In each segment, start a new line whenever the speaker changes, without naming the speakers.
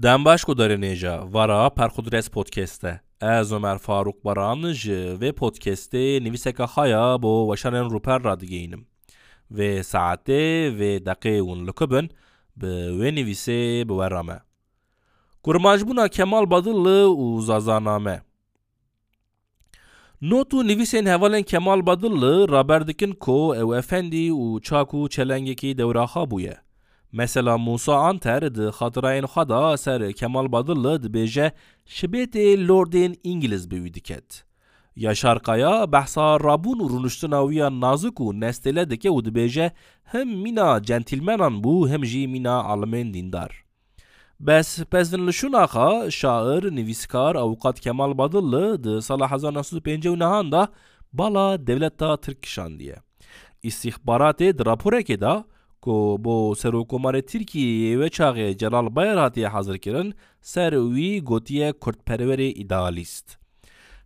Dən baş qodara? Vara par Qudres podkastə. Ez Ömer Faruk Baranıcı ve podcast'te Niviseka Haya bo Vaşaren Ruper Radigeynim. Ve saatte ve dakikun lükübün ve Nivise beverame. Kurmajbuna Kemal Badırlı u Zazaname. Notu nivisên hevalên Kemal Badırlı raberdikin ko ew efendî û çaku çelengekî dewraxa bûye. Mesela Musa Anter di hatırayın xada ser Kemal Badırlı dibêje ji bêtê lordên İngiliz bi wî diket. Yaşar Kaya behsa rabûn û rûniştina wîya nazik û nestêle dike û hem mîna centîlmenan bû hem jî mîna almên dîndar. Bes pezvin li şair, nivîskar Avukat Kemal Badırlı di sala 1959 da bala devleta Tirk kişandiye. İstihbaratê di raporekê da کو بۆ سەرۆکۆمارە تورکیە وێ چاغێ جەلال بایر هاتیە حەزرکردن سەر وی گوتیە کورتپەرەوەرێ ئیدالیست.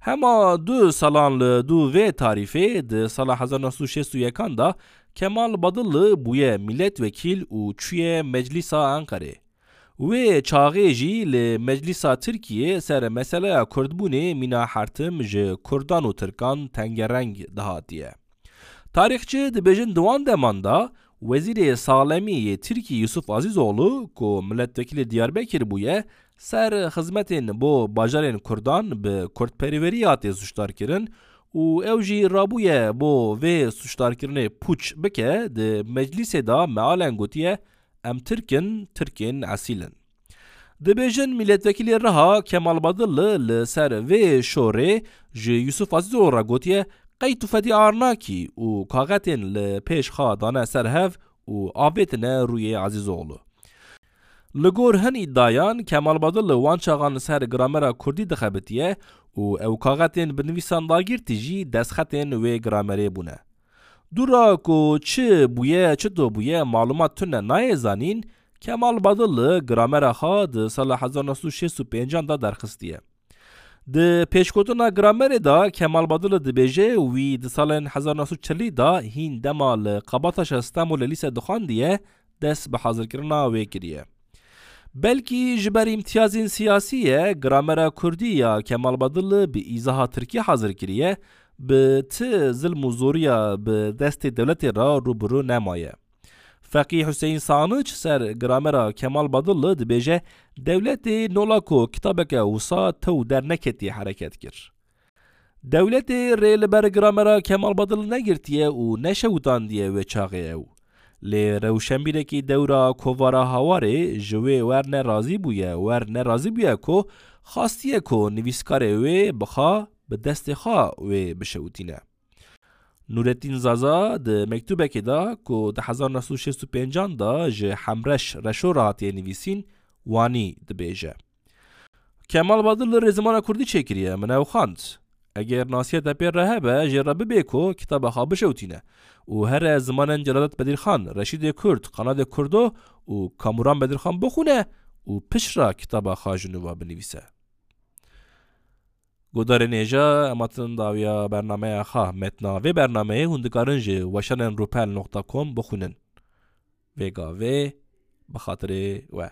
هەما دو ساڵان لە دوو vê tarîfê di sala 1960 da Kemal Badıllı bûye milletvekîl û çûye Meclîsa Enqerê. Wê çaxê jî li Meclîsa Tirkiye ser meseleya Kurdbûnê mîna hertim ji Kurdan û Tirkan tengereng dihatiye. Tarîxçi dibêjin diwan deman da Vezîrê Salemî Tirkî Yusuf Azîzoğlu ku milletvekilî Diyarbekir bûye ser xizmetên bo bajarên Kurdan bi Kurdperîverî hatê suçdarkirin û ew jî rabûye bo vê suçdarkirinê pûç bike di meclîsê da mealen gotiye em Tirkin Tirkên esîlin. Dibêjin milletvekilê Riha Kemal Badilli li ser vê şorê ji Yusuf Azîzoğlu re gotiye قەی توفەتی ئارناکی و کاغەتێن لە پێشخا دانە سەر هەv û avêtine rûyê Ezîzoğlu. Li gor hin îdayan Kemalbadil li wan çaxan ser gramera Kurdî dixebitiye û ew kaxetên bi nivîsan dagirtî jî destxetên wê gramerê bûne. Dura ku çi bûye çi to bûye malumat tune nayê zanîn, Kemal Badil li gramera xwe di sala 1965 da derxistiye. Di pêşgotina gramerê da Kemal Badil dibêje wî di salên 1940 da hîn dema li Qabataşa Stenbolê lîse dixwandiye dest bi hazirkirina wê kiriye. Belkî ji ber îmtiyazên siyasî ye gramera Kurdî ya Kemal Badil bi îzaha Tirkiye hazir kiriye bi ti zilm û zoriya bi destê devletê ra rûbirû nemaye. Feqî Hüseyin Sanıç ser gramera Kemal Badillı dibêje dewletê nola ku kitabeke wisa tew derneketiye hereket kir. Dewletê rê li ber gramera Kemal Badil negirtiye û neşewtandiye wê çaxê ew. Lê rewşenbîrekî dewra kovara hawarê ji wê wer nerazî bûye wer nerazî bûye ku xastiye ku nivîskarê wê bixa bi destê xwe wê bişewtîne. Nurettin Zaza de mektubeke da ku de 1965 da ji Hemreş reşora hatiye nivîsîn wanî dibêje. Kemal Badır li Rêzimana Kurdî çêkiriye min ew xand. Eger nasiye depê re hebe jê re bibê ku kitaba xwe bişewtîne û here zimanên Celalet Bedirxan, Reşidê Kurd, Qanadê Kurdo û Kamuran Bedirxan bixune û pişra kitaba xwe ji nû binivîse. گودار نیجا اماتن داویا برنامه خواه متنا و برنامه هندکارن جه وشنن روپل نقطه کم بخونن وگا و بخاطر و